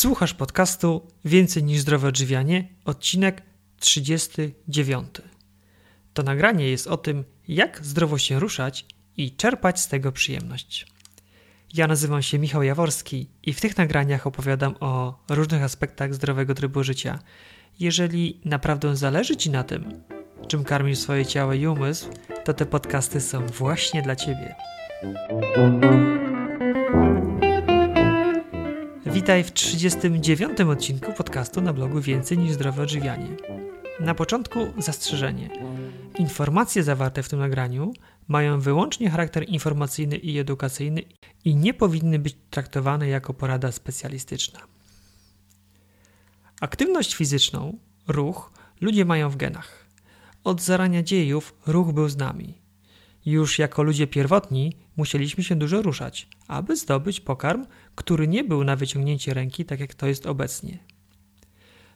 Słuchasz podcastu Więcej niż zdrowe odżywianie, odcinek 39. To nagranie jest o tym, jak zdrowo się ruszać i czerpać z tego przyjemność. Ja nazywam się Michał Jaworski i w tych nagraniach opowiadam o różnych aspektach zdrowego trybu życia. Jeżeli naprawdę zależy Ci na tym, czym karmisz swoje ciało i umysł, to te podcasty są właśnie dla Ciebie. Witaj w 39. odcinku podcastu na blogu Więcej niż zdrowe odżywianie. Na początku zastrzeżenie. Informacje zawarte w tym nagraniu mają wyłącznie charakter informacyjny i edukacyjny i nie powinny być traktowane jako porada specjalistyczna. Aktywność fizyczną, ruch, ludzie mają w genach. Od zarania dziejów ruch był z nami. Już jako ludzie pierwotni musieliśmy się dużo ruszać, aby zdobyć pokarm, który nie był na wyciągnięcie ręki, tak jak to jest obecnie.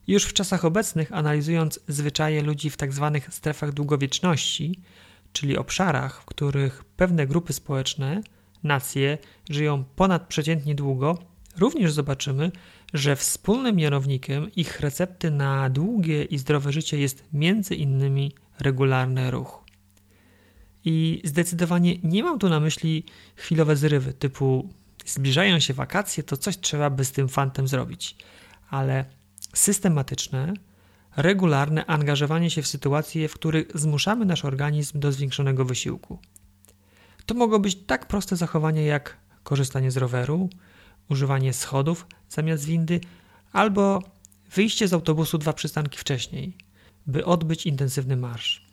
Już w czasach obecnych, analizując zwyczaje ludzi w tzw. Tak strefach długowieczności, czyli obszarach, w których pewne grupy społeczne, nacje żyją ponadprzeciętnie długo, również zobaczymy, że wspólnym mianownikiem ich recepty na długie i zdrowe życie jest między innymi regularny ruch. I zdecydowanie nie mam tu na myśli chwilowe zrywy, typu zbliżają się wakacje, to coś trzeba by z tym fantem zrobić. Ale systematyczne, regularne angażowanie się w sytuacje, w których zmuszamy nasz organizm do zwiększonego wysiłku. To mogą być tak proste zachowania jak korzystanie z roweru, używanie schodów zamiast windy, albo wyjście z autobusu dwa przystanki wcześniej, by odbyć intensywny marsz.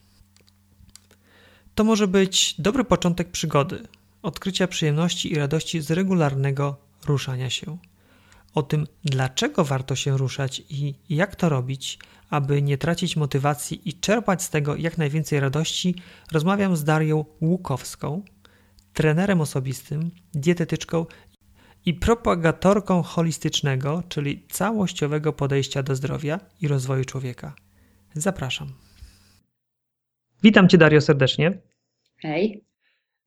To może być dobry początek przygody, odkrycia przyjemności i radości z regularnego ruszania się. O tym, dlaczego warto się ruszać i jak to robić, aby nie tracić motywacji i czerpać z tego jak najwięcej radości, rozmawiam z Darią Łukowską, trenerem osobistym, dietetyczką i propagatorką holistycznego, czyli całościowego podejścia do zdrowia i rozwoju człowieka. Zapraszam. Witam Cię, Dario, serdecznie. Hej.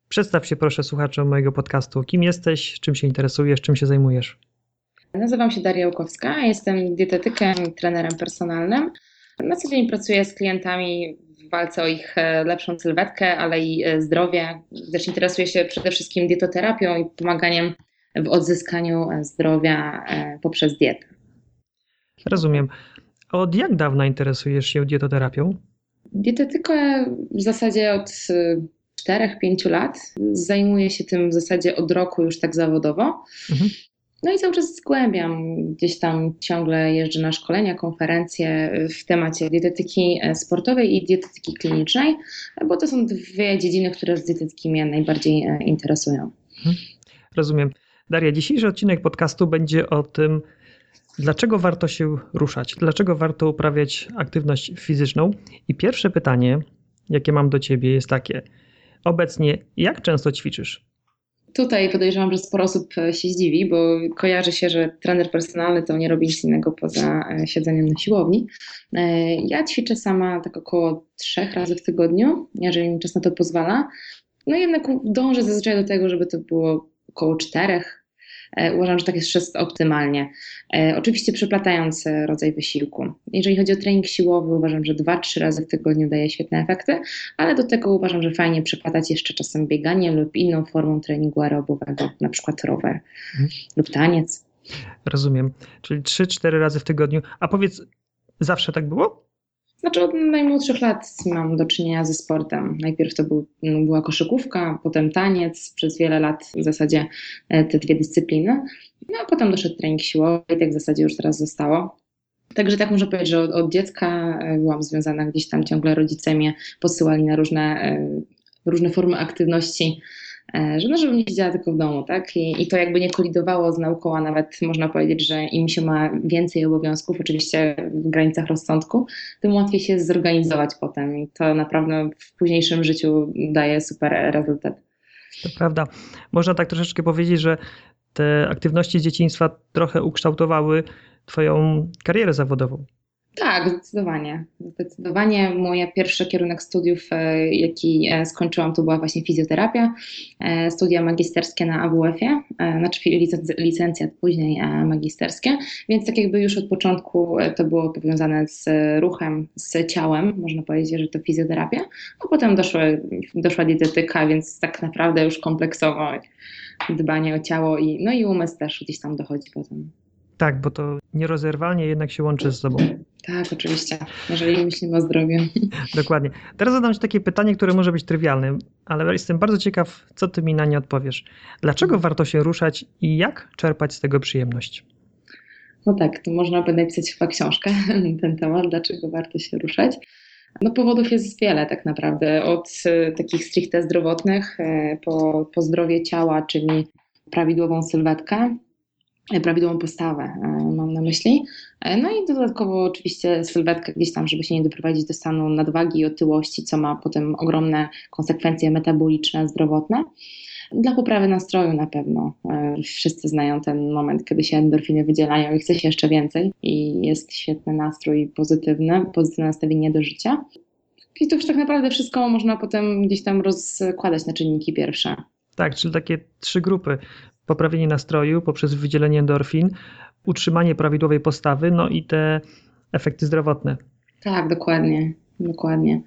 Przedstaw się proszę słuchaczom mojego podcastu. Kim jesteś, czym się interesujesz, czym się zajmujesz? Nazywam się Daria Łukowska, jestem dietetykiem i trenerem personalnym. Na co dzień pracuję z klientami w walce o ich e, lepszą sylwetkę, ale i e, zdrowie. Też interesuję się przede wszystkim dietoterapią i pomaganiem w odzyskaniu e, zdrowia poprzez dietę. Rozumiem. Od jak dawna interesujesz się dietoterapią? Dietetykę w zasadzie od 4-5 lat. Zajmuję się tym w zasadzie od roku już tak zawodowo. Mhm. No i cały czas zgłębiam. Gdzieś tam ciągle jeżdżę na szkolenia, konferencje w temacie dietetyki sportowej i dietetyki klinicznej, bo to są dwie dziedziny, które z dietetyki mnie najbardziej e, interesują. Mhm. Rozumiem. Daria, dzisiejszy odcinek podcastu będzie o tym, dlaczego warto się ruszać, dlaczego warto uprawiać aktywność fizyczną. I pierwsze pytanie, jakie mam do ciebie, jest takie: obecnie jak często ćwiczysz? Tutaj podejrzewam, że sporo osób e, się zdziwi, bo kojarzy się, że trener personalny to nie robi nic innego poza e, siedzeniem na siłowni. E, ja ćwiczę sama tak około trzech razy w tygodniu, jeżeli mi czas na to pozwala. No jednak dążę zazwyczaj do tego, żeby to było około czterech uważam, że tak jest wszystko optymalnie. E, oczywiście przeplatając e, rodzaj wysiłku. Jeżeli chodzi o trening siłowy, uważam, że 2-3 razy w tygodniu daje świetne efekty, ale do tego uważam, że fajnie przeplatać jeszcze czasem bieganiem lub inną formą treningu aerobowego, na przykład rower mhm. lub taniec. Rozumiem. Czyli 3-4 razy w tygodniu. A powiedz, zawsze tak było? Znaczy od najmłodszych lat mam do czynienia ze sportem. Najpierw to był, była koszykówka, potem taniec, przez wiele lat w zasadzie e, te dwie dyscypliny. No a potem doszedł trening siłowy i tak w zasadzie już teraz zostało. Także tak muszę powiedzieć, że od, od, dziecka e, byłam związana gdzieś tam ciągle rodzice mnie posyłali na różne, e, różne formy aktywności że no, żebym nie siedziała tylko w domu, tak? I, I to jakby nie kolidowało z nauką, a nawet można powiedzieć, że im się ma więcej obowiązków, oczywiście w granicach rozsądku, tym łatwiej się zorganizować potem i to naprawdę w późniejszym życiu daje super rezultat. To prawda. Można tak troszeczkę powiedzieć, że te aktywności z dzieciństwa trochę ukształtowały Twoją karierę zawodową. Tak, zdecydowanie. Zdecydowanie mój pierwszy kierunek studiów, e, jaki e, skończyłam, to była właśnie fizjoterapia. E, studia magisterskie na AWF-ie, znaczy licencjat później magisterskie, więc tak jakby już od początku to było powiązane z ruchem, z ciałem, można powiedzieć, że to fizjoterapia, a potem doszła, doszła dietetyka, więc tak naprawdę już kompleksowo dbanie o ciało i, no i umysł też gdzieś tam dochodzi potem. Tak, bo to nierozerwalnie jednak się łączy z sobą. Tak, oczywiście, jeżeli myślimy o zdrowiu. Dokładnie. Teraz zadam Ci takie pytanie, które może być trywialne, ale jestem bardzo ciekaw, co Ty mi na nie odpowiesz. Dlaczego warto się ruszać i jak czerpać z tego przyjemność? No tak, to można by napisać chyba książkę na ten temat, dlaczego warto się ruszać. No powodów jest wiele tak naprawdę, od e, takich stricte zdrowotnych e, po, po zdrowie ciała, czyli prawidłową sylwetkę, prawidłową postawę e, mam na myśli. E, no i dodatkowo oczywiście sylwetkę gdzieś tam, żeby się nie doprowadzić do stanu nadwagi i otyłości, co ma potem ogromne konsekwencje metaboliczne, zdrowotne. Dla poprawy nastroju na pewno. Wszyscy znają ten moment, kiedy się endorfiny wydzielają i chce się jeszcze więcej i jest świetny nastrój pozytywny, pozytywne nastawienie do życia. I to już tak naprawdę wszystko można potem gdzieś tam rozkładać na czynniki pierwsze. Tak, czyli takie trzy grupy poprawienie nastroju poprzez wydzielenie endorfin, utrzymanie prawidłowej postawy, no i te efekty zdrowotne. Tak, dokładnie, dokładnie.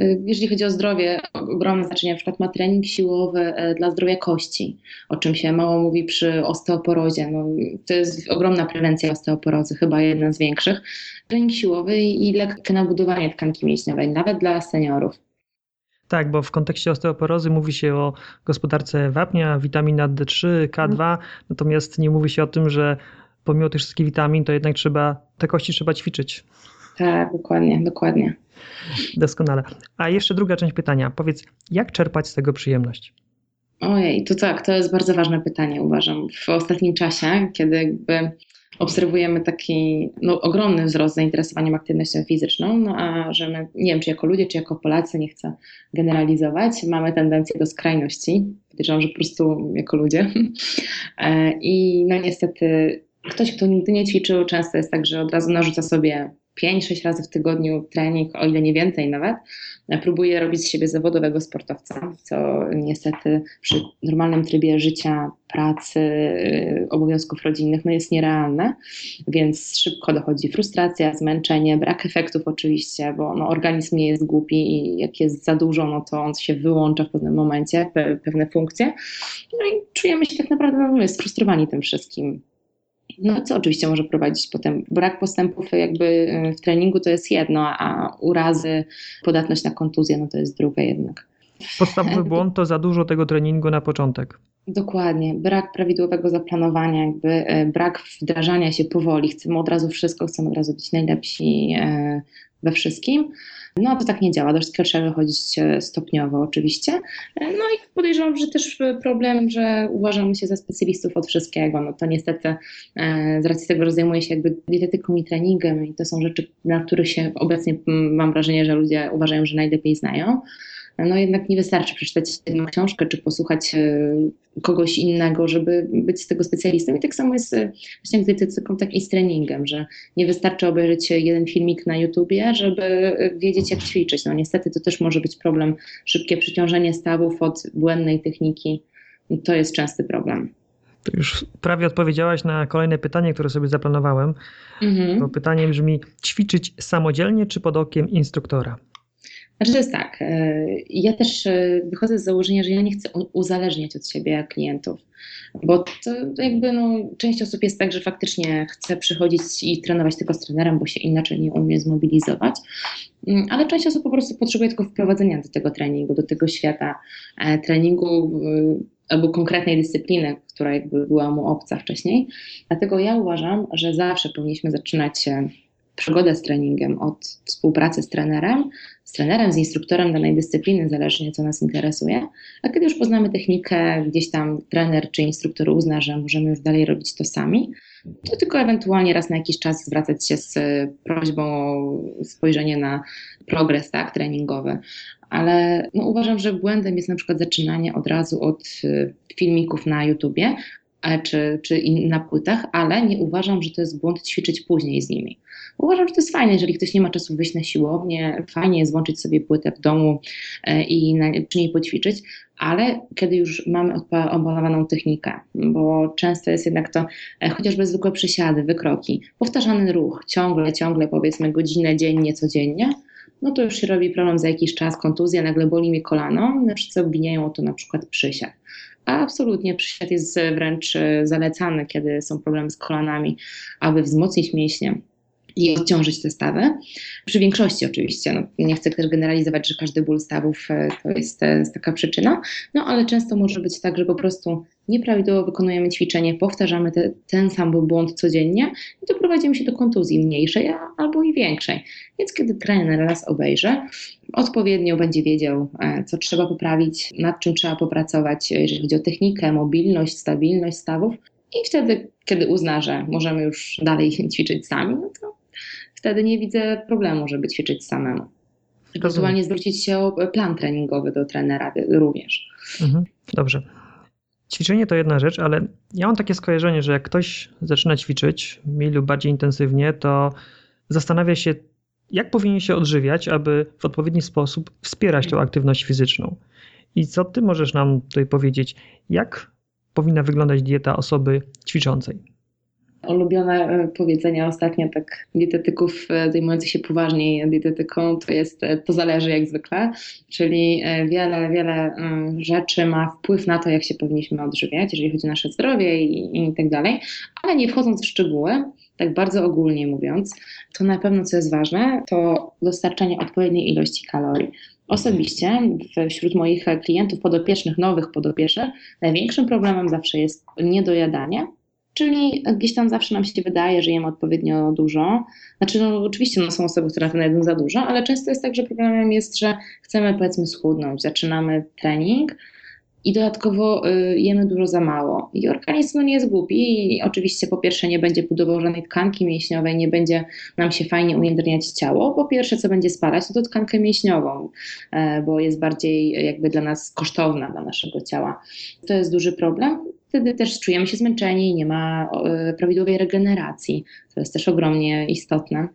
Y, jeżeli chodzi o zdrowie, ogromne znaczenie na przykład ma trening siłowy e, dla zdrowia kości, o czym się mało mówi przy osteoporozie. No, to jest ogromna prewencja osteoporozy, chyba jedna z większych. Trening siłowy i lekkie nabudowanie tkanki mięśniowej, nawet dla seniorów. Tak, bo w kontekście osteoporozy mówi się o gospodarce wapnia, witamina D3, K2, mhm. natomiast nie mówi się o tym, że pomimo tych wszystkich witamin, to jednak trzeba, te kości trzeba ćwiczyć. Tak, dokładnie, dokładnie. Doskonale. A jeszcze druga część pytania. Powiedz, jak czerpać z tego przyjemność? Ojej, to tak, to jest bardzo ważne pytanie, uważam. W ostatnim czasie, kiedy jakby obserwujemy taki no, ogromny wzrost zainteresowania aktywnością fizyczną, no a że my, nie wiem, czy jako ludzie, czy jako Polacy, nie chcę generalizować, mamy tendencję do skrajności. Podejrzewam, że po prostu jako ludzie. E, I no niestety ktoś, kto nigdy nie ćwiczył, często jest tak, że od razu narzuca sobie 5-6 razy w tygodniu trening, o ile nie więcej nawet, próbuje robić z siebie zawodowego sportowca, co niestety przy normalnym trybie życia, pracy, y, obowiązków rodzinnych no jest nierealne, więc szybko dochodzi frustracja, zmęczenie, brak efektów oczywiście, bo no, organizm nie jest głupi i jak jest za dużo, no to on się wyłącza w pewnym momencie, pewne funkcje, no i czujemy się tak naprawdę no, sfrustrowani tym wszystkim. No co oczywiście może prowadzić potem. Brak postępów jakby y, w treningu to jest jedno, a urazy, podatność na kontuzję no to jest drugie jednak. Podstawowy błąd to za dużo tego treningu na początek. Dokładnie. Brak prawidłowego zaplanowania, jakby y, brak wdrażania się powoli. Chcemy od razu wszystko, chcemy od razu być najlepsi y, we wszystkim. No to tak nie działa, do wszystkiego trzeba wychodzić e, stopniowo oczywiście. E, no i podejrzewam, że też problem, że uważamy się za specjalistów od wszystkiego. No to niestety e, z racji tego, że zajmuję się jakby dietetyką i treningiem i to są rzeczy, na których się obecnie mam wrażenie, że ludzie uważają, że najlepiej znają no jednak nie wystarczy przeczytać jedną książkę czy posłuchać e, kogoś innego, żeby być z tego specjalistą. I tak samo jest e, właśnie z dietetyką, tak i z treningiem, że nie wystarczy obejrzeć jeden filmik na YouTubie, żeby wiedzieć, jak ćwiczyć. No niestety to też może być problem. Szybkie przyciążenie stawów od błędnej techniki to jest częsty problem. To już prawie odpowiedziałaś na kolejne pytanie, które sobie zaplanowałem. Mhm. To pytanie brzmi: ćwiczyć samodzielnie czy pod okiem instruktora? Znaczy to jest tak, e, ja też e, wychodzę z założenia, że ja nie chcę uzależniać od siebie klientów, bo to jakby no, część osób jest tak, że faktycznie chce przychodzić i trenować tylko z trenerem, bo się inaczej nie umie zmobilizować, mm, ale część osób po prostu potrzebuje tylko wprowadzenia do tego treningu, do tego świata e, treningu albo konkretnej dyscypliny, która jakby była mu obca wcześniej. Dlatego ja uważam, że zawsze powinniśmy zaczynać przygodę z treningiem od współpracy z trenerem, z trenerem, z instruktorem danej dyscypliny, zależnie co nas interesuje. A kiedy już poznamy technikę, gdzieś tam trener czy instruktor uzna, że możemy już dalej robić to sami, to tylko ewentualnie raz na jakiś czas zwracać się z prośbą o spojrzenie na progres tak, treningowy. Ale no, uważam, że błędem jest na przykład zaczynanie od razu od y, filmików na YouTubie, czy, czy na płytach, ale nie uważam, że to jest błąd ćwiczyć później z nimi. Uważam, że to jest fajne, jeżeli ktoś nie ma czasu wyjść na siłownię, fajnie jest włączyć sobie płytę w domu e, i na, przy niej poćwiczyć, ale kiedy już mamy opanowaną technikę, bo często jest jednak to e, chociażby zwykłe przysiady, wykroki, powtarzany ruch, ciągle, ciągle powiedzmy godzinę dziennie, codziennie, no to już się robi problem za jakiś czas, kontuzja, nagle boli mi kolano, na przykład obwiniają o to na przykład przysiad. Absolutnie przysiad jest wręcz e, zalecany, kiedy są problemy z kolanami, aby wzmocnić mięśnie i odciążyć te stawy. Przy większości oczywiście, no, nie chcę też generalizować, że każdy ból stawów e, to jest, to jest taka przyczyna, no ale często może być tak, że po prostu nieprawidłowo wykonujemy ćwiczenie, powtarzamy te, ten sam błąd codziennie i doprowadzimy się do kontuzji mniejszej albo i większej. Więc kiedy trener nas obejrzy, odpowiednio będzie wiedział, e, co trzeba poprawić, nad czym trzeba popracować, jeżeli chodzi o technikę, mobilność, stabilność stawów. I wtedy, kiedy uzna, że możemy już dalej ćwiczyć sami, no to wtedy nie widzę problemu, żeby ćwiczyć samemu. Ewentualnie zwrócić się o plan treningowy do trenera również. Mhm, dobrze. Ćwiczenie to jedna rzecz, ale ja mam takie skojarzenie, że jak ktoś zaczyna ćwiczyć mniej lub bardziej intensywnie, to zastanawia się, jak powinien się odżywiać, aby w odpowiedni sposób wspierać tą aktywność fizyczną. I co ty możesz nam tutaj powiedzieć? Jak powinna wyglądać dieta osoby ćwiczącej? Ulubione e, powiedzenia ostatnio tak dietetyków e, zajmujących się poważniej dietetyką to jest e, to zależy jak zwykle, czyli wiele, wiele rzeczy ma wpływ na to, jak się powinniśmy odżywiać, jeżeli chodzi o nasze zdrowie i, i tak dalej, ale nie wchodząc w szczegóły, tak bardzo ogólnie mówiąc, to na pewno co jest ważne, to dostarczanie odpowiedniej ilości kalorii. Osobiście wśród moich klientów podopiecznych, nowych podopiecznych, największym problemem zawsze jest niedojadanie Czyli gdzieś tam zawsze nam się wydaje, że jemy odpowiednio dużo. Znaczy, no, oczywiście no, są osoby, które na jedzą za dużo, ale często jest tak, że problemem jest, że chcemy powiedzmy schudnąć, zaczynamy trening i dodatkowo y, jemy dużo za mało. I organizm no, nie jest głupi i oczywiście po pierwsze nie będzie budował żadnej tkanki mięśniowej, nie będzie nam się fajnie ujędrniać ciało. Po pierwsze co będzie spalać, to, to tkankę mięśniową, e, bo jest bardziej jakby dla nas kosztowna, dla naszego ciała. To jest duży problem wtedy też czujemy się zmęczeni, nie ma e, prawidłowej regeneracji. To jest też ogromnie istotne.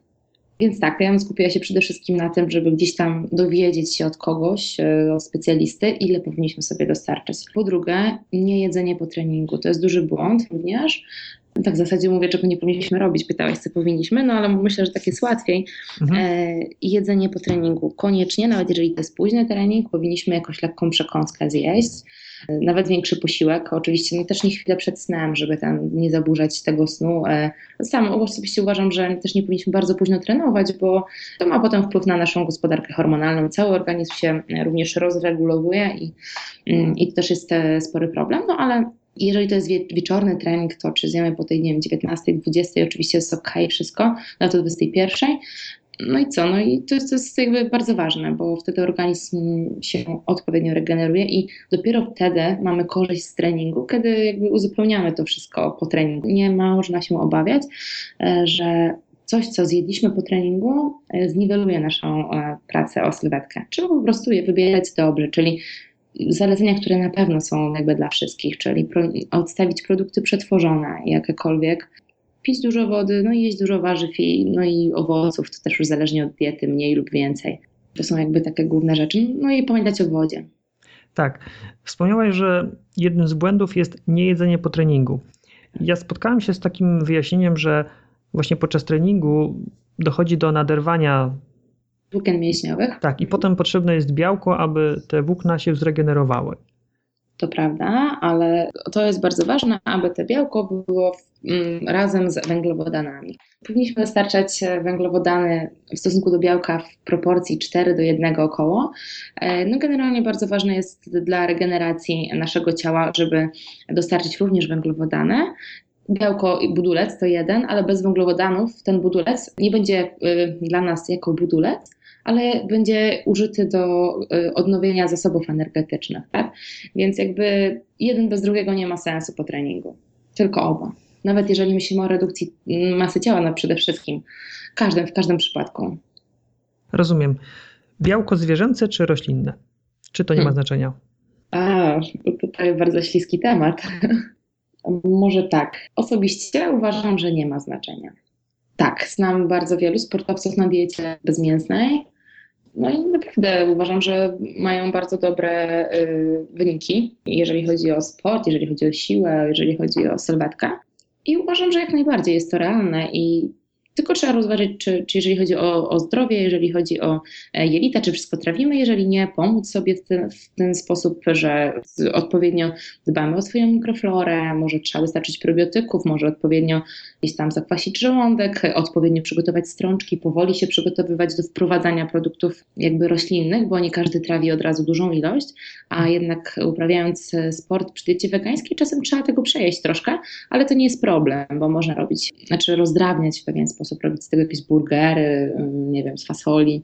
Więc tak, ja bym skupiła się przede wszystkim na tym, żeby gdzieś tam dowiedzieć się od kogoś, e, od specjalisty, ile powinniśmy sobie dostarczyć. Po drugie, nie jedzenie po treningu. To jest duży błąd również. Tak w zasadzie mówię, czego nie powinniśmy robić. Pytałeś, co powinniśmy, no ale myślę, że tak jest łatwiej. Mhm. E, jedzenie po treningu. Koniecznie, nawet jeżeli to jest późny trening, powinniśmy jakąś lekką przekąskę zjeść nawet większy posiłek. Oczywiście no też nie chwilę przed snem, żeby tam nie zaburzać tego snu. E, sam osobiście uważam, że też nie powinniśmy bardzo późno trenować, bo to ma potem wpływ na naszą gospodarkę hormonalną. Cały organizm się również rozregulowuje i, mm, i to też jest e, spory problem, no ale jeżeli to jest wieczorny trening, to czy zjemy po tej, nie wiem, 19, 20, oczywiście jest ok, wszystko, na to 21, no i co? No i to jest, to jest jakby bardzo ważne, bo wtedy organizm się odpowiednio regeneruje i dopiero wtedy mamy korzyść z treningu, kiedy jakby uzupełniamy to wszystko po treningu. Nie można się obawiać, e, że coś, co zjedliśmy po treningu, e, zniweluje naszą e, pracę o sylwetkę. Trzeba po prostu je wybierać dobrze, czyli zalecenia, które na pewno są jakby dla wszystkich, czyli odstawić produkty przetworzone, jakiekolwiek, pić dużo wody, no i jeść dużo warzyw i, no i owoców, to też już zależnie od diety, mniej lub więcej. To są jakby takie główne rzeczy. No i pamiętać o wodzie. Tak. Wspomniałaś, że jednym z błędów jest niejedzenie po treningu. Ja spotkałem się z takim wyjaśnieniem, że właśnie podczas treningu dochodzi do naderwania włókien mięśniowych. Tak, i potem potrzebne jest białko, aby te włókna się zregenerowały to prawda, ale to jest bardzo ważne, aby te białko było mm, razem z węglowodanami. Powinniśmy dostarczać e, węglowodany w stosunku do białka w proporcji 4 do 1 około. E, no generalnie bardzo ważne jest dla regeneracji naszego ciała, żeby dostarczyć również węglowodany. Białko i budulec to jeden, ale bez węglowodanów ten budulec nie będzie y, dla nas jako budulec, ale będzie użyty do y, odnowienia zasobów energetycznych, tak? Więc jakby jeden bez drugiego nie ma sensu po treningu, tylko oba. Nawet jeżeli myślimy o redukcji masy ciała, no przede wszystkim, każdym, w każdym przypadku. Rozumiem. Białko zwierzęce czy roślinne? Czy to nie hmm. ma znaczenia? A, to bardzo śliski temat. Może tak. Osobiście uważam, że nie ma znaczenia. Tak, znam bardzo wielu sportowców na diecie bezmięsnej. No i naprawdę uważam, że mają bardzo dobre y, wyniki, jeżeli chodzi o sport, jeżeli chodzi o siłę, jeżeli chodzi o sylwetkę. I uważam, że jak najbardziej jest to realne i tylko trzeba rozważyć, czy, czy jeżeli chodzi o, o, zdrowie, jeżeli chodzi o e, jelita, czy wszystko trawimy, jeżeli nie, pomóc sobie w ten, w ten sposób, że odpowiednio dbamy o swoją mikroflorę, może trzeba wystarczyć probiotyków, może odpowiednio gdzieś tam zakwasić żołądek, odpowiednio przygotować strączki, powoli się przygotowywać do wprowadzania produktów jakby roślinnych, bo nie każdy trawi od razu dużą ilość, a jednak uprawiając sport przy diecie wegańskiej czasem trzeba tego przejeść troszkę, ale to nie jest problem, bo można robić, znaczy rozdrabniać w pewien sposób, robić z tego jakieś burgery, mm, nie wiem, z fasoli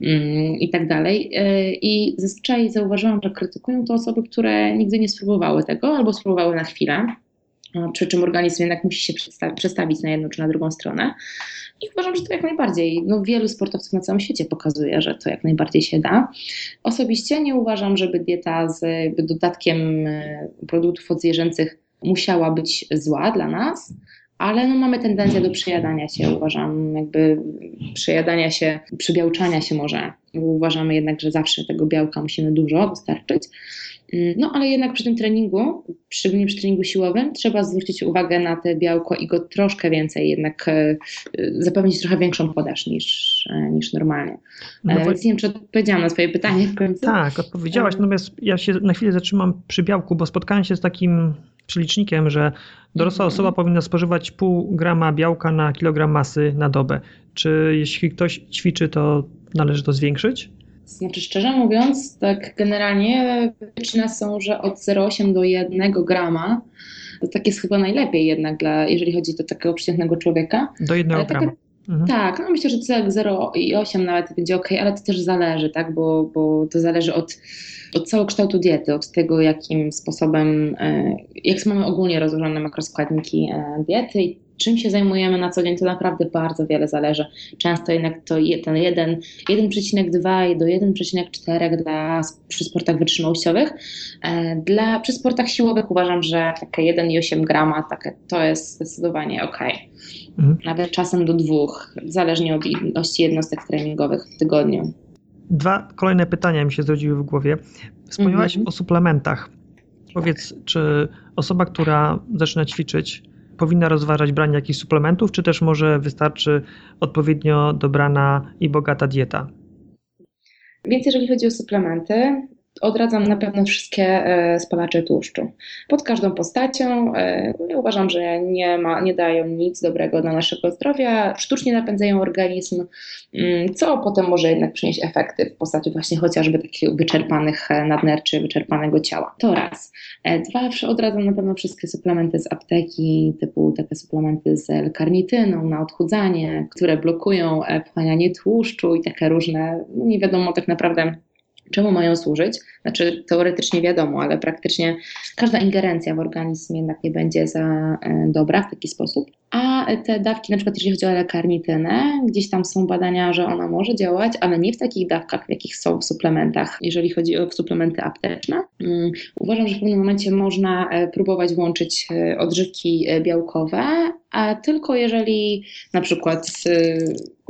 mm, i tak dalej. E, I zazwyczaj zauważyłam, że krytykują to osoby, które nigdy nie spróbowały tego albo spróbowały na chwilę przy czym organizm jednak musi się przestawić na jedną czy na drugą stronę. I uważam, że to jak najbardziej, no wielu sportowców na całym świecie pokazuje, że to jak najbardziej się da. Osobiście nie uważam, żeby dieta z dodatkiem e, produktów odzwierzęcych musiała być zła dla nas, ale no mamy tendencję do przejadania się, uważam, jakby przejadania się, przybiałczania się może. Uważamy jednak, że zawsze tego białka musimy dużo dostarczyć. Mm, no ale jednak przy tym treningu, szczególnie przy treningu siłowym, trzeba zwrócić uwagę na te białko i go troszkę więcej, jednak e, zapewnić trochę większą podaż niż, e, niż normalnie. No e, Więc nie wiem, czy odpowiedziałam na Twoje pytanie w końcu. Tak, odpowiedziałaś. Natomiast ja się na chwilę zatrzymam przy białku, bo spotkałem się z takim przelicznikiem, że dorosła mhm. osoba powinna spożywać pół grama białka na kilogram masy na dobę. Czy jeśli ktoś ćwiczy, to należy to zwiększyć? Znaczy, szczerze mówiąc, tak generalnie wytyczne są, że od 0,8 do 1 grama to tak jest chyba najlepiej jednak, dla, jeżeli chodzi o takiego przeciętnego człowieka. Do 1 grama. Mhm. Tak, no myślę, że 0,8 nawet będzie ok, ale to też zależy, tak, bo, bo to zależy od, od całokształtu diety, od tego, jakim sposobem, e, jak mamy ogólnie rozłożone makroskładniki e, diety czym się zajmujemy na co dzień, to naprawdę bardzo wiele zależy. Często jednak to ten 1,2 do 1,4 dla, przy sportach wytrzymałościowych. E, dla, przy sportach siłowych uważam, że takie 1,8 grama takie, to jest zdecydowanie ok. Mhm. Nawet czasem do dwóch, zależnie od ilości jednostek treningowych w tygodniu. Dwa kolejne pytania mi się zrodziły w głowie. Wspomniałaś mhm. o suplementach. Powiedz, czy osoba, która zaczyna ćwiczyć, powinna rozważać branie jakichś suplementów, czy też może wystarczy odpowiednio dobrana i bogata dieta? Więc jeżeli chodzi o suplementy, odradzam na pewno wszystkie e, spalacze tłuszczu. Pod każdą postacią e, uważam, że nie, ma, nie dają nic dobrego dla naszego zdrowia, sztucznie napędzają organizm, mm, co potem może jednak przynieść efekty w postaci właśnie chociażby takich wyczerpanych e, nadnerczy, wyczerpanego ciała. To raz. Dwa, odradzam na pewno wszystkie suplementy z apteki, typu takie suplementy z L-karnityną na odchudzanie, które blokują wchłanianie tłuszczu i takie różne, no nie wiadomo tak naprawdę czemu mają służyć. Znaczy, teoretycznie wiadomo, ale praktycznie każda ingerencja w organizm jednak nie będzie za e, dobra w taki sposób. A te dawki, na przykład jeżeli chodzi o lekarnitynę, gdzieś tam są badania, że ona może działać, ale nie w takich dawkach, w jakich są w suplementach, jeżeli chodzi o suplementy apteczne. Um, uważam, że w pewnym momencie można e, próbować łączyć e, odżywki białkowe, a tylko jeżeli na przykład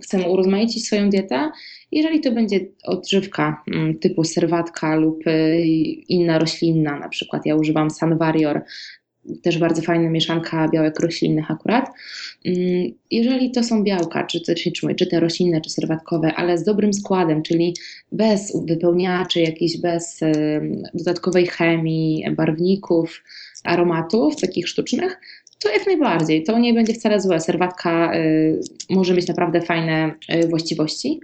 chcemy urozmaicić swoją dietę, jeżeli to będzie odżywka mm, typu serwatka lub y, inna roślinna, na przykład ja używam Sanvarior, też bardzo fajna mieszanka białek roślinnych akurat. Mm, jeżeli to są białka, czy, czy, te roślinne, czy serwatkowe, ale z dobrym składem, czyli bez wypełniaczy, jakichś bez y, dodatkowej chemii, barwników, aromatów takich sztucznych, to jak najbardziej. To nie będzie wcale złe. Serwatka y, może mieć naprawdę fajne właściwości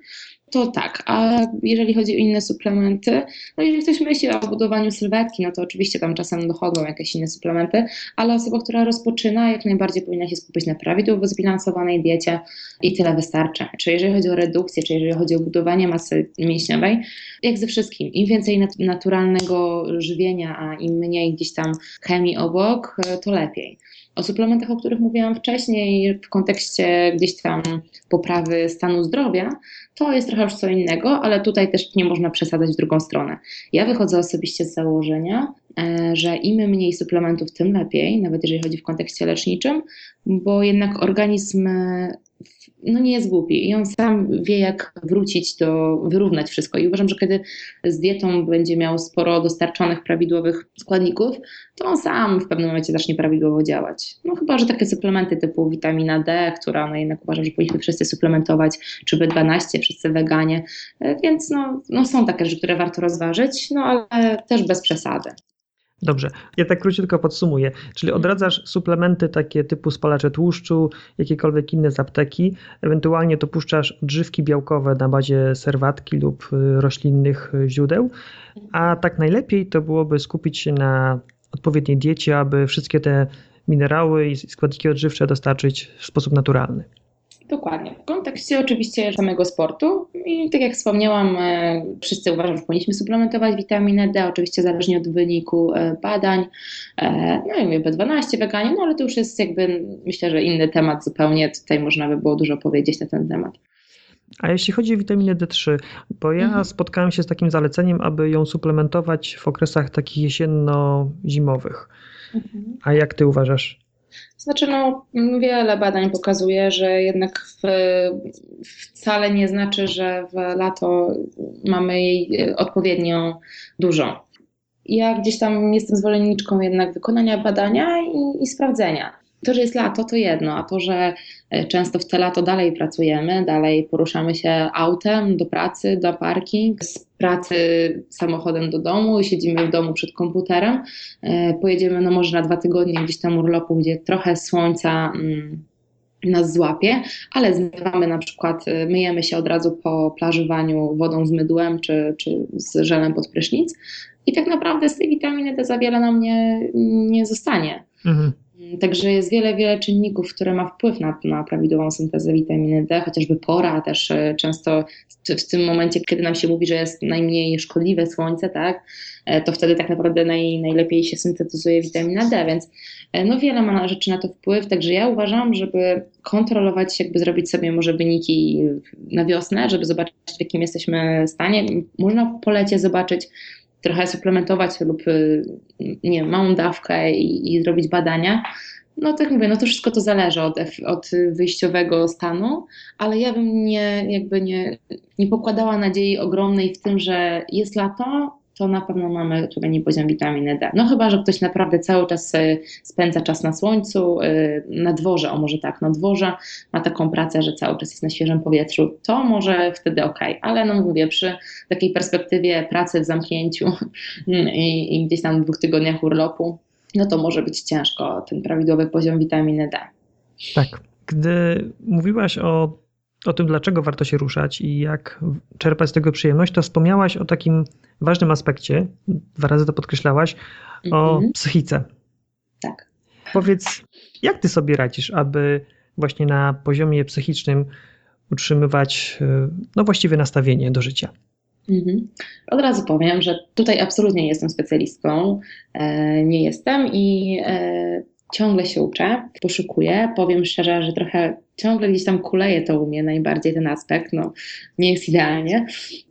to tak. A jeżeli chodzi o inne suplementy, no jeżeli ktoś myśli o budowaniu sylwetki, no to oczywiście tam czasem dochodzą jakieś inne suplementy, ale osoba, która rozpoczyna, jak najbardziej powinna się skupić na prawidłowo zbilansowanej diecie i tyle wystarczy. Czy jeżeli chodzi o redukcję, czy jeżeli chodzi o budowanie masy mięśniowej, jak ze wszystkim, im więcej naturalnego żywienia, a im mniej gdzieś tam chemii obok, to lepiej. O suplementach, o których mówiłam wcześniej, w kontekście gdzieś tam poprawy stanu zdrowia, to jest trochę już co innego, ale tutaj też nie można przesadzać w drugą stronę. Ja wychodzę osobiście z założenia, że im mniej suplementów, tym lepiej, nawet jeżeli chodzi w kontekście leczniczym, bo jednak organizm no nie jest głupi i on sam wie, jak wrócić do, wyrównać wszystko. I uważam, że kiedy z dietą będzie miał sporo dostarczonych prawidłowych składników, to on sam w pewnym momencie zacznie prawidłowo działać. No chyba, że takie suplementy typu witamina D, która no jednak uważam, że powinniśmy wszyscy suplementować, czy B12, wszyscy weganie, e, więc no, no są takie rzeczy, które warto rozważyć, no ale też bez przesady. Dobrze, ja tak króciutko podsumuję. Czyli mhm. odradzasz suplementy takie typu spalacze tłuszczu, jakiekolwiek inne z apteki, ewentualnie dopuszczasz odżywki białkowe na bazie serwatki lub y, roślinnych źródeł, a tak najlepiej to byłoby skupić się na odpowiedniej diecie, aby wszystkie te minerały i składniki odżywcze dostarczyć w sposób naturalny. Dokładnie. Kontekście oczywiście samego sportu i tak jak wspomniałam, e, wszyscy uważam, że powinniśmy suplementować witaminę D, oczywiście zależnie od wyniku e, badań. E, no i mówię B12, weganie, no ale to już jest jakby myślę, że inny temat zupełnie. Tutaj można by było dużo powiedzieć na ten temat. A jeśli chodzi o witaminę D3, bo ja mhm. spotkałem się z takim zaleceniem, aby ją suplementować w okresach takich jesienno-zimowych. Mhm. A jak ty uważasz? Znaczy, no, wiele badań pokazuje, że jednak w, wcale nie znaczy, że w lato mamy jej odpowiednio dużo. Ja gdzieś tam jestem zwolenniczką jednak wykonania badania i, i sprawdzenia. To, że jest lato, to jedno, a to, że e, często w te lato dalej pracujemy, dalej poruszamy się autem do pracy, do parking, pracy samochodem do domu, siedzimy w domu przed komputerem, e, pojedziemy no może na dwa tygodnie gdzieś tam urlopu, gdzie trochę słońca mm, nas złapie, ale zmywamy na przykład, e, myjemy się od razu po plażowaniu wodą z mydłem czy, czy z żelem pod prysznic i tak naprawdę z tej witaminy D za wiele nam nie, nie zostanie. Mhm. Także jest wiele, wiele czynników, które ma wpływ na, na prawidłową syntezę witaminy D, chociażby pora też e, często w tym momencie, kiedy nam się mówi, że jest najmniej szkodliwe słońce, tak, e, to wtedy tak naprawdę naj, najlepiej się syntetyzuje witamina D, więc e, no wiele ma rzeczy na to wpływ, także ja uważam, żeby kontrolować, jakby zrobić sobie może wyniki na wiosnę, żeby zobaczyć w jakim jesteśmy stanie. Można po lecie zobaczyć, trochę suplementować lub y, nie wiem, małą dawkę i, i zrobić badania, no tak mówię, no to wszystko to zależy od, od wyjściowego stanu, ale ja bym nie, jakby nie, nie pokładała nadziei ogromnej w tym, że jest lato, to na pewno mamy odpowiedni poziom witaminy D. No chyba, że ktoś naprawdę cały czas spędza czas na słońcu, y, na dworze, o może tak, na dworze, ma taką pracę, że cały czas jest na świeżym powietrzu, to może wtedy ok, ale no mówię, przy takiej perspektywie pracy w zamknięciu i, i gdzieś tam w dwóch tygodniach urlopu, no to może być ciężko ten prawidłowy poziom witaminy D. Tak. Gdy mówiłaś o o tym, dlaczego warto się ruszać i jak czerpać z tego przyjemność, to wspomniałaś o takim ważnym aspekcie, dwa razy to podkreślałaś, o mm -hmm. psychice. Tak. Powiedz, jak ty sobie radzisz, aby właśnie na poziomie psychicznym utrzymywać no właściwe nastawienie do życia? Mhm. Od razu powiem, że tutaj absolutnie nie jestem specjalistką, e, nie jestem i e, ciągle się uczę, poszukuję. Powiem szczerze, że trochę ciągle gdzieś tam kuleje to u mnie najbardziej ten aspekt. No, nie jest idealnie,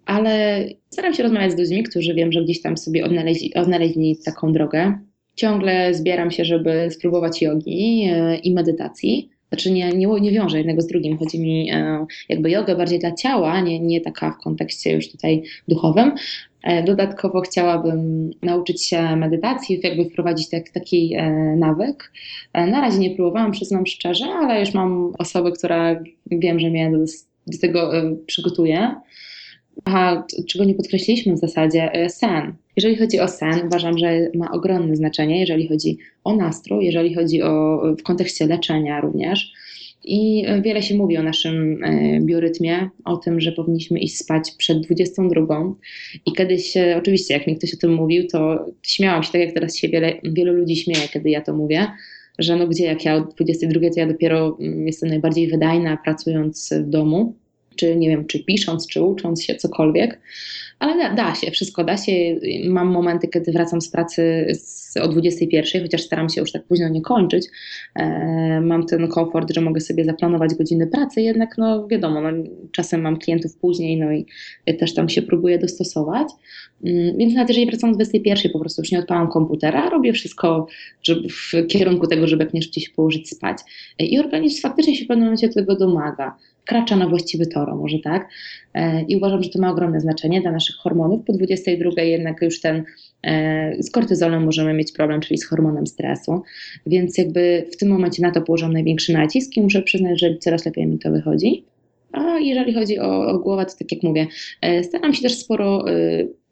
ale staram się rozmawiać z ludźmi, którzy wiem, że gdzieś tam sobie odnaleźli, odnaleźli taką drogę. Ciągle zbieram się, żeby spróbować jogi e, i medytacji. Znaczy nie, nie, nie jednego z drugim. Chodzi mi e, jakby yoga bardziej dla ciała, nie, nie taka w kontekście już tutaj duchowym, E, dodatkowo chciałabym nauczyć się medytacji, jakby wprowadzić tak, taki e, nawyk. Na razie nie próbowałam, przyznam szczerze, ale już mam osobę, która wiem, że mnie do, do tego przygotuje. A czego nie podkreśliliśmy w zasadzie, sen. Jeżeli chodzi o sen, uważam, że ma ogromne znaczenie, jeżeli chodzi o nastrój, jeżeli chodzi o w kontekście leczenia również. I wiele się mówi o naszym e, biorytmie, o tym, że powinniśmy iść spać przed 22. I kiedyś, oczywiście, jak mi ktoś o tym mówił, to śmiałam się, tak jak teraz się wiele, wielu ludzi śmieje, kiedy ja to mówię, że no gdzie, jak ja o 22, to ja dopiero mm, jestem najbardziej wydajna pracując w domu. Czy nie wiem, czy pisząc, czy ucząc się, cokolwiek. Ale da, da, się, wszystko da się. Mam momenty, kiedy wracam z pracy z, o 21, chociaż staram się już tak późno nie kończyć. E, mam ten komfort, że mogę sobie zaplanować godziny pracy, jednak no wiadomo, no, czasem mam klientów później, no i też tam się próbuję dostosować. Mm, więc nawet jeżeli wracam o 21, po prostu już nie odpalam komputera, robię wszystko żeby w kierunku tego, żeby jak najszybciej się położyć spać. I organizm faktycznie się w pewnym momencie tego domaga kracza na właściwy tor, może tak. E, I uważam, że to ma ogromne znaczenie dla naszych hormonów. Po 22 jednak już ten e, z kortyzolem możemy mieć problem, czyli z hormonem stresu, więc jakby w tym momencie na to położam największy nacisk i muszę przyznać, że coraz lepiej mi to wychodzi. A jeżeli chodzi o, o głowę, to tak jak mówię, e, staram się też sporo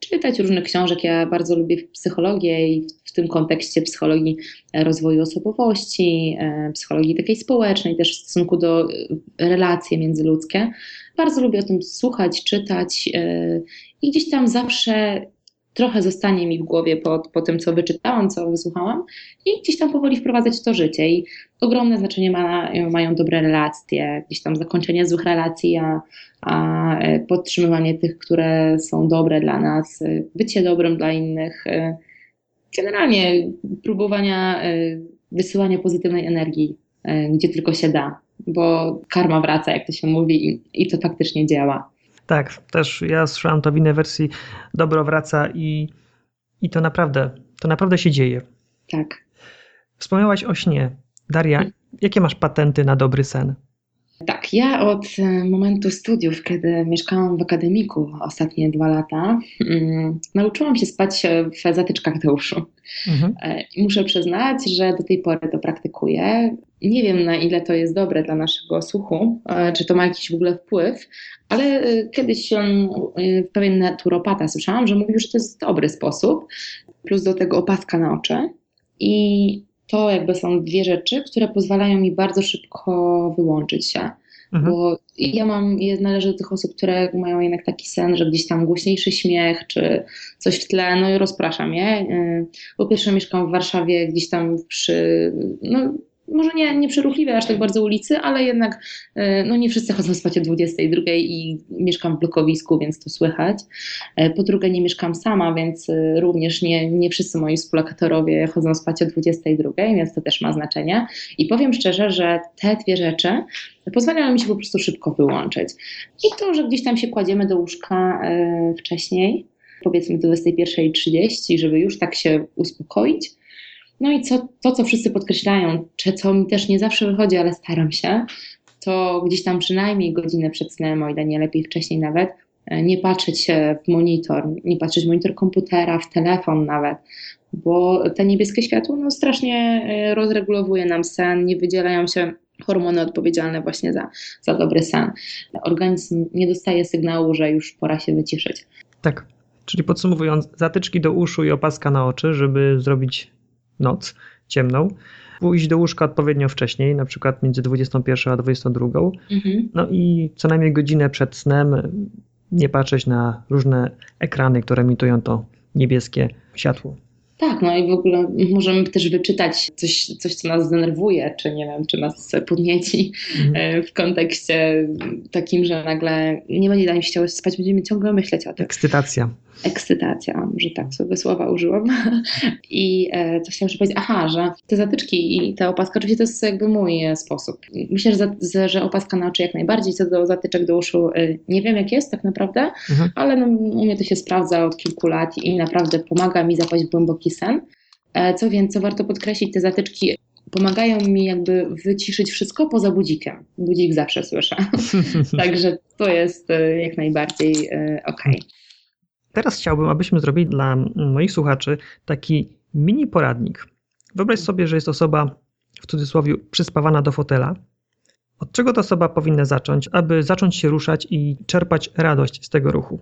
czytać różnych książek. Ja bardzo lubię psychologię i w tym kontekście psychologii rozwoju osobowości, e, psychologii takiej społecznej, też w stosunku do e, relacji międzyludzkie. Bardzo lubię o tym słuchać, czytać e, i gdzieś tam zawsze trochę zostanie mi w głowie po, po tym, co wyczytałam, co wysłuchałam i gdzieś tam powoli wprowadzać to życie. I ogromne znaczenie ma, mają dobre relacje, gdzieś tam zakończenie złych relacji, a, a podtrzymywanie tych, które są dobre dla nas, bycie dobrym dla innych generalnie próbowania e, wysyłania pozytywnej energii, e, gdzie tylko się da, bo karma wraca, jak to się mówi, i, i to faktycznie działa. Tak, też ja słyszałam to w innej wersji, dobro wraca i, i to naprawdę, to naprawdę się dzieje. Tak. Wspomniałaś o śnie. Daria, mhm. jakie masz patenty na dobry sen? Tak, ja od e, momentu studiów, kiedy mieszkałam w akademiku ostatnie dwa lata, um, nauczyłam się spać w zatyczkach do uszu. Mhm. E, I muszę przyznać, że do tej pory to praktykuję. Nie wiem, na ile to jest dobre dla naszego słuchu, e, czy to ma jakiś w ogóle wpływ, ale kiedyś pewien naturopata słyszałam, że mówił, że to jest dobry sposób. Plus do tego opaska na oczy. I to jakby są dwie rzeczy, które pozwalają mi bardzo szybko wyłączyć się. Mhm. Bo ja mam, ja należę do tych osób, które mają jednak taki sen, że gdzieś tam głośniejszy śmiech czy coś w tle, no i rozpraszam je. Y, po pierwsze mieszkam w Warszawie, gdzieś tam przy, no może nie, nie przeruchliwej aż tak bardzo ulicy, ale jednak e, no nie wszyscy chodzą spać o 22 i mieszkam w blokowisku, więc to słychać. E, po drugie nie mieszkam sama, więc e, również nie, nie wszyscy moi współlokatorowie chodzą spać o 22, więc to też ma znaczenie. I powiem szczerze, że te dwie rzeczy pozwalają mi się po prostu szybko wyłączyć. I to, że gdzieś tam się kładziemy do łóżka wcześniej, powiedzmy 21.30, żeby już tak się uspokoić, no i co, to, co wszyscy podkreślają, czy co mi też nie zawsze wychodzi, ale staram się, to gdzieś tam przynajmniej godzinę przed snem, o ile nie lepiej wcześniej nawet, e, nie patrzeć w monitor, nie patrzeć w monitor komputera, w telefon nawet, bo te niebieskie światło no, strasznie e, rozregulowuje nam sen, nie wydzielają się hormony odpowiedzialne właśnie za, za dobry sen. Organizm nie dostaje sygnału, że już pora się wyciszyć. Tak, czyli podsumowując, zatyczki do uszu i opaska na oczy, żeby zrobić noc ciemną, pójść do łóżka odpowiednio wcześniej, na przykład między 21 a 22. Mhm. No i co najmniej godzinę przed snem nie patrzeć na różne ekrany, które emitują to niebieskie światło. Tak, no i w ogóle możemy też wyczytać coś, coś co nas zdenerwuje, czy nie wiem, czy nas podnieci mhm. w kontekście takim, że nagle nie będzie nam się chciało spać, będziemy ciągle myśleć o tym. Ekscytacja ekscytacja, może tak sobie słowa użyłam. I e, co chciałam jeszcze powiedzieć? Aha, że te zatyczki i ta opaska, oczywiście to jest jakby mój e, sposób. Myślę, że, za, że opaska na oczy jak najbardziej, co do zatyczek do uszu e, nie wiem jak jest tak naprawdę, mhm. ale no, u mnie to się sprawdza od kilku lat i naprawdę pomaga mi zapaść w głęboki sen. Co więcej, warto podkreślić, te zatyczki pomagają mi jakby wyciszyć wszystko poza budzikiem. Budzik zawsze słyszę. Także to jest jak najbardziej okej. Okay. Teraz chciałbym, abyśmy zrobili dla moich słuchaczy taki mini poradnik. Wyobraź sobie, że jest osoba w cudzysłowie przyspawana do fotela. Od czego ta osoba powinna zacząć, aby zacząć się ruszać i czerpać radość z tego ruchu?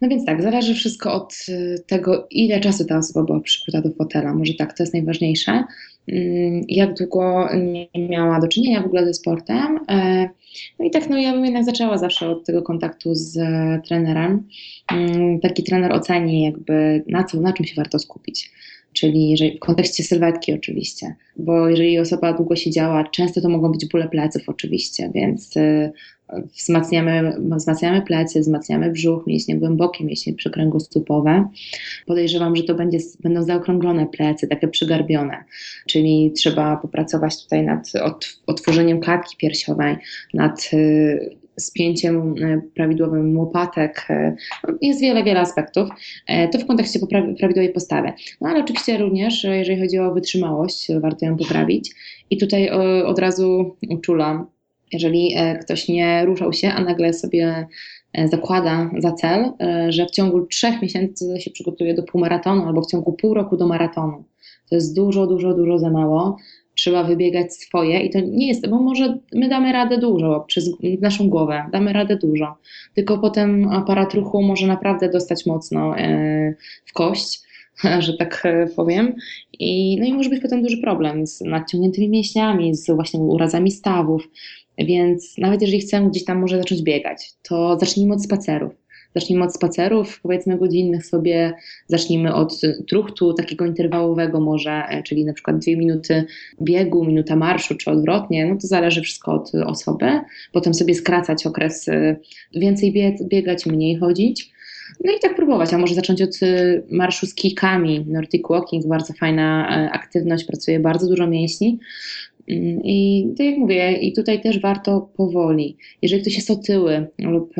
No więc tak, zależy wszystko od y, tego, ile czasu ta osoba była przykuta do fotela. Może tak, to jest najważniejsze. Mm, jak długo nie miała do czynienia w ogóle ze sportem. E, no i tak, no ja bym jednak zaczęła zawsze od tego kontaktu z trenerem. Mm, taki trener oceni jakby na co, na czym się warto skupić. Czyli jeżeli, w kontekście sylwetki oczywiście, bo jeżeli osoba długo siedziała, często to mogą być bóle pleców oczywiście, więc y, wzmacniamy, wzmacniamy plecy, wzmacniamy brzuch, mięśnie głębokie, mięśnie przykręgosłupowe. Podejrzewam, że to będzie, będą zaokrąglone plecy, takie przygarbione, czyli trzeba popracować tutaj nad otworzeniem klatki piersiowej, nad y, spięciem e, prawidłowym łopatek. E, jest wiele, wiele aspektów. E, to w kontekście prawidłowej postawy. No ale oczywiście również, jeżeli chodzi o wytrzymałość, warto ją poprawić. I tutaj od razu uczulam, jeżeli ktoś nie ruszał się, a nagle sobie zakłada za cel, że w ciągu trzech miesięcy się przygotuje do półmaratonu albo w ciągu pół roku do maratonu. To jest dużo, dużo, dużo za mało trzeba wybiegać swoje i to nie jest, bo może my damy radę dużo przez naszą głowę, damy radę dużo, tylko potem aparat ruchu może naprawdę dostać mocno e, w kość, że tak e, powiem. I, no i może być potem duży problem z nadciągniętymi mięśniami, z właśnie urazami stawów. Więc nawet jeżeli chcemy gdzieś tam może zacząć biegać, to zacznijmy od spacerów. Zacznijmy od spacerów, powiedzmy godzinnych sobie, zacznijmy od truchtu takiego interwałowego może, e, czyli na przykład dwie minuty biegu, minuta marszu, czy odwrotnie, no to zależy wszystko od osoby. Potem sobie skracać okres, e, więcej biegać, mniej chodzić. No i tak próbować, a może zacząć od e, marszu z kijkami. Nordic walking, bardzo fajna aktywność, pracuje bardzo dużo mięśni. Mm, I tak jak mówię, i tutaj też warto powoli. Jeżeli ktoś jest otyły lub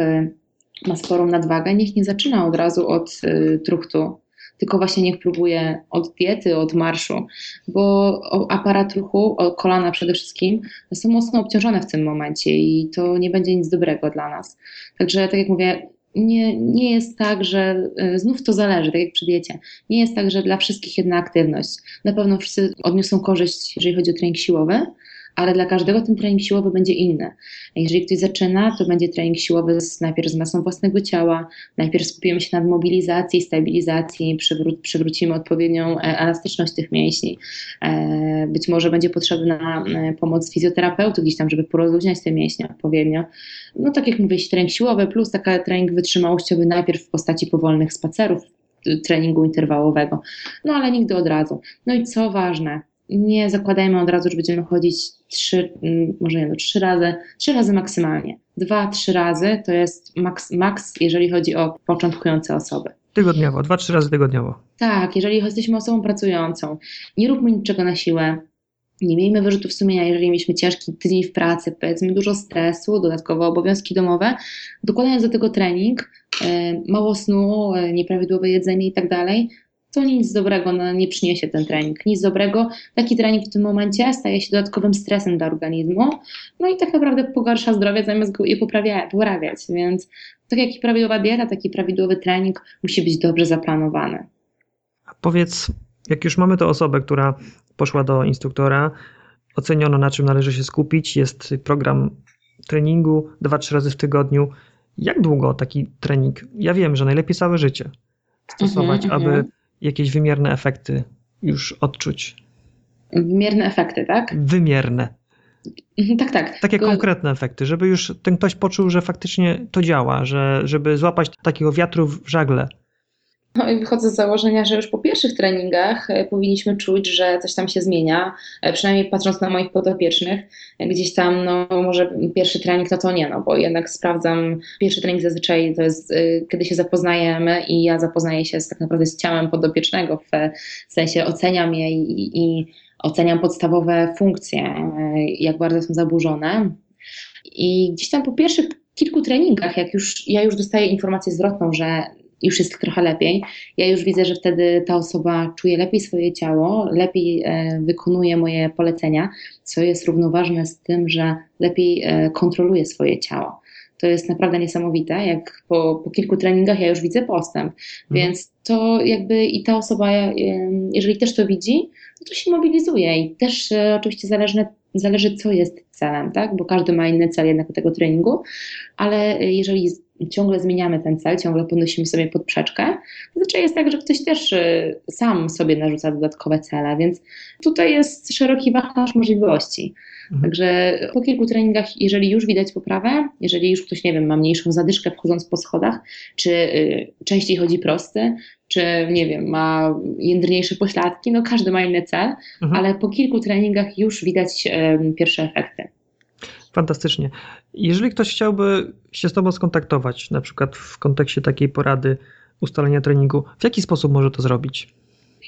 ma sporą nadwagę, niech nie zaczyna od razu od y, truchtu, tylko właśnie niech próbuje od diety, od marszu, bo aparat ruchu, kolana przede wszystkim, są mocno obciążone w tym momencie i to nie będzie nic dobrego dla nas. Także, tak jak mówię, nie, nie jest tak, że y, znów to zależy, tak jak przy diecie. Nie jest tak, że dla wszystkich jedna aktywność. Na pewno wszyscy odniosą korzyść, jeżeli chodzi o trening siłowy, ale dla każdego ten trening siłowy będzie inny. Jeżeli ktoś zaczyna, to będzie trening siłowy z, najpierw z masą własnego ciała, najpierw skupimy się nad mobilizacji, stabilizacji, przywró przywrócimy odpowiednią e, elastyczność tych mięśni. E, być może będzie potrzebna e, pomoc fizjoterapeuty gdzieś tam, żeby porozluźniać te mięśnie odpowiednio. No tak jak mówię, trening siłowy plus taka trening wytrzymałościowy najpierw w postaci powolnych spacerów, treningu interwałowego, no ale nigdy od razu. No i co ważne, nie zakładajmy od razu, że będziemy chodzić trzy, mm, może nie, no, trzy razy, trzy razy maksymalnie. Dwa, trzy razy to jest maks, maks, jeżeli chodzi o początkujące osoby. Tygodniowo, dwa, trzy razy tygodniowo. Tak, jeżeli jesteśmy osobą pracującą, nie róbmy niczego na siłę, nie miejmy wyrzutów sumienia, jeżeli mieliśmy ciężki tydzień w pracy, powiedzmy dużo stresu, dodatkowo obowiązki domowe, dokładając do tego trening, e, mało snu, e, nieprawidłowe jedzenie i tak dalej, to nic dobrego no, nie przyniesie ten trening. Nic dobrego. Taki trening w tym momencie staje się dodatkowym stresem dla organizmu, no i tak naprawdę pogarsza zdrowie zamiast go je poprawia, poprawiać. Więc tak jak i prawidłowa dieta, taki prawidłowy trening musi być dobrze zaplanowany. A powiedz, jak już mamy tę osobę, która poszła do instruktora, oceniono na czym należy się skupić, jest program treningu 2-3 razy w tygodniu. Jak długo taki trening? Ja wiem, że najlepiej całe życie stosować, mm -hmm, aby mm -hmm jakieś wymierne efekty już odczuć. Wymierne efekty, tak? Wymierne. Mhm, tak, tak. Takie konkretne efekty, żeby już ten ktoś poczuł, że faktycznie to działa, że, żeby złapać takiego wiatru w żagle. No i wychodzę z założenia, że już po pierwszych treningach e, powinniśmy czuć, że coś tam się zmienia, e, przynajmniej patrząc na moich podopiecznych, e, gdzieś tam, no może pierwszy trening to to nie, no bo jednak sprawdzam, pierwszy trening zazwyczaj to jest, kiedy się zapoznajemy i ja zapoznaję się z, tak naprawdę z ciałem podopiecznego, w sensie oceniam je i, i oceniam podstawowe funkcje, jak bardzo są zaburzone. I gdzieś tam po pierwszych kilku treningach, jak już ja już dostaję informację zwrotną, że już jest trochę lepiej. Ja już widzę, że wtedy ta osoba czuje lepiej swoje ciało, lepiej e, wykonuje moje polecenia, co jest równoważne z tym, że lepiej e, kontroluje swoje ciało. To jest naprawdę niesamowite, jak po, po kilku treningach ja już widzę postęp, mhm. więc to jakby i ta osoba, e, jeżeli też to widzi, to się mobilizuje i też oczywiście zależy, zależy co jest celem, tak? bo każdy ma inny cel jednak tego treningu, ale jeżeli ciągle zmieniamy ten cel, ciągle podnosimy sobie podprzeczkę. Zazwyczaj jest tak, że ktoś też y, sam sobie narzuca dodatkowe cele, więc tutaj jest szeroki wachlarz możliwości. Mhm. Także po kilku treningach, jeżeli już widać poprawę, jeżeli już ktoś, nie wiem, ma mniejszą zadyszkę wchodząc po schodach, czy y, częściej chodzi prosty, czy nie wiem, ma jędrniejsze pośladki, no każdy ma inny cel, mhm. ale po kilku treningach już widać pierwsze efekty. Fantastycznie. Jeżeli ktoś chciałby się z Tobą skontaktować, na przykład w kontekście takiej porady ustalenia treningu, w jaki sposób może to zrobić?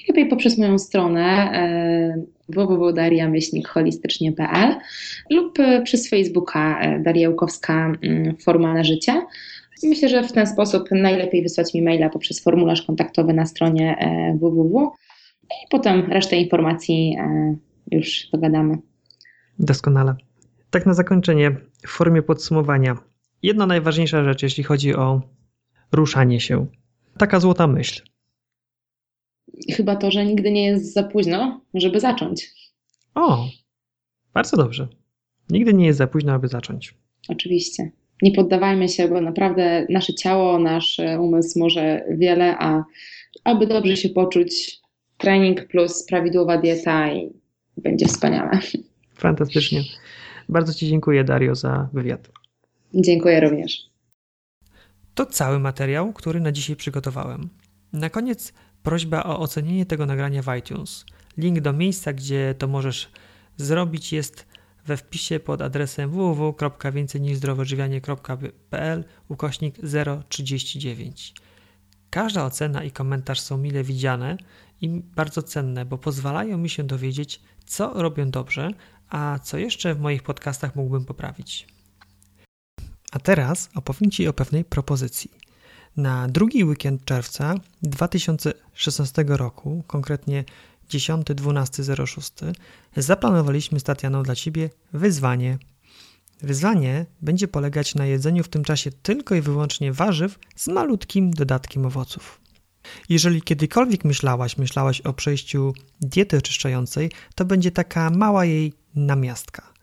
Lepiej poprzez moją stronę e, www.dariamyślnikholistycznie.pl lub e, przez Facebooka e, Daria Łukowska mm, Formalne Życie. Myślę, że w ten sposób najlepiej wysłać mi maila poprzez formularz kontaktowy na stronie www i potem resztę informacji już dogadamy. Doskonale. Tak na zakończenie, w formie podsumowania, jedna najważniejsza rzecz, jeśli chodzi o ruszanie się. Taka złota myśl. Chyba to, że nigdy nie jest za późno, żeby zacząć. O, bardzo dobrze. Nigdy nie jest za późno, aby zacząć. Oczywiście. Nie poddawajmy się, bo naprawdę nasze ciało, nasz umysł może wiele, a aby dobrze się poczuć, trening plus prawidłowa dieta i będzie wspaniale. Fantastycznie. Bardzo Ci dziękuję, Dario, za wywiad. Dziękuję również. To cały materiał, który na dzisiaj przygotowałem. Na koniec prośba o ocenienie tego nagrania w iTunes. Link do miejsca, gdzie to możesz zrobić jest we wpisie pod adresem www.więcejniżzdrowoodżywianie.pl ukośnik 039. Każda ocena i komentarz są mile widziane i bardzo cenne, bo pozwalają mi się dowiedzieć, co robię dobrze, a co jeszcze w moich podcastach mógłbym poprawić. A teraz opowiem Ci o pewnej propozycji. Na drugi weekend czerwca 2016 roku, konkretnie 10-12-06, zaplanowaliśmy z Tatianą dla Ciebie wyzwanie. Wyzwanie będzie polegać na jedzeniu w tym czasie tylko i wyłącznie warzyw z malutkim dodatkiem owoców. Jeżeli kiedykolwiek myślałaś, myślałaś o przejściu diety oczyszczającej, to będzie taka mała jej namiastka.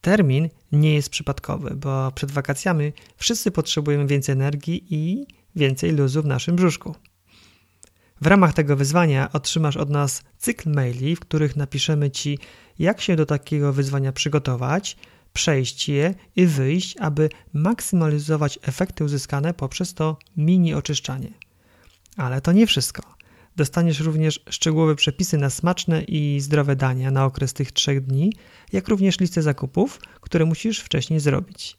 Termin nie jest przypadkowy, bo przed wakacjami wszyscy potrzebujemy więcej energii i więcej luzu w naszym brzuszku. W ramach tego wyzwania otrzymasz od nas cykl maili, w których napiszemy Ci, jak się do takiego wyzwania przygotować, przejść je i wyjść, aby maksymalizować efekty uzyskane poprzez to mini oczyszczanie. Ale to nie wszystko. Dostaniesz również szczegółowe przepisy na smaczne i zdrowe dania na okres tych trzech dni, jak również listę zakupów, które musisz wcześniej zrobić.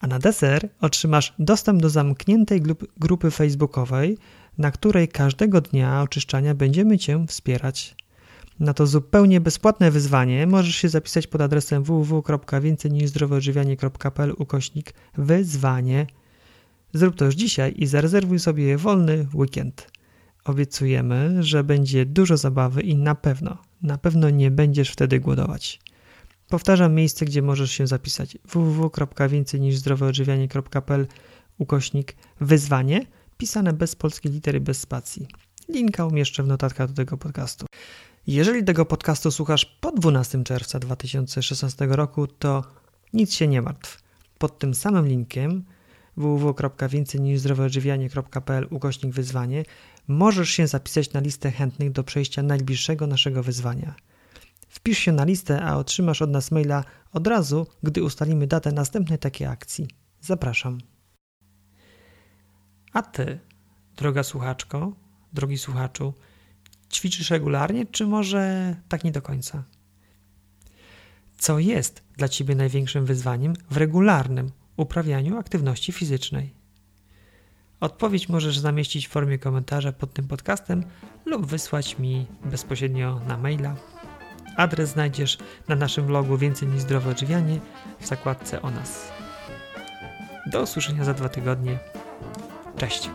A na deser otrzymasz dostęp do zamkniętej grupy facebookowej, na której każdego dnia oczyszczania będziemy Cię wspierać. Na to zupełnie bezpłatne wyzwanie możesz się zapisać pod adresem www.więcejniżzdrowoodżywianie.pl ukośnik wyzwanie. Zrób to już dzisiaj i zarezerwuj sobie wolny weekend. Obiecujemy, że będzie dużo zabawy i na pewno, na pewno nie będziesz wtedy głodować. Powtarzam miejsce, gdzie możesz się zapisać www.więcejniżzdroweodżywianie.pl ukośnik wyzwanie, pisane bez polskiej litery, bez spacji. Linka umieszczę w notatkach do tego podcastu. Jeżeli tego podcastu słuchasz po 12 czerwca 2016 roku, to nic się nie martw. Pod tym samym linkiem www.więcejniżzdroweodżywianie.pl ukośnik wyzwanie możesz się zapisać na listę chętnych do przejścia najbliższego naszego wyzwania. Wpisz się na listę, a otrzymasz od nas maila od razu, gdy ustalimy datę następnej takiej akcji. Zapraszam. A ty, droga słuchaczko, drogi słuchaczu, ćwiczysz regularnie, czy może tak nie do końca? Co jest dla ciebie największym wyzwaniem w regularnym uprawianiu aktywności fizycznej? Odpowiedź możesz zamieścić w formie komentarza pod tym podcastem lub wysłać mi bezpośrednio na maila. Adres znajdziesz na naszym blogu Więcej niż zdrowe odżywianie w zakładce o nas. Do usłyszenia za dwa tygodnie. Cześć!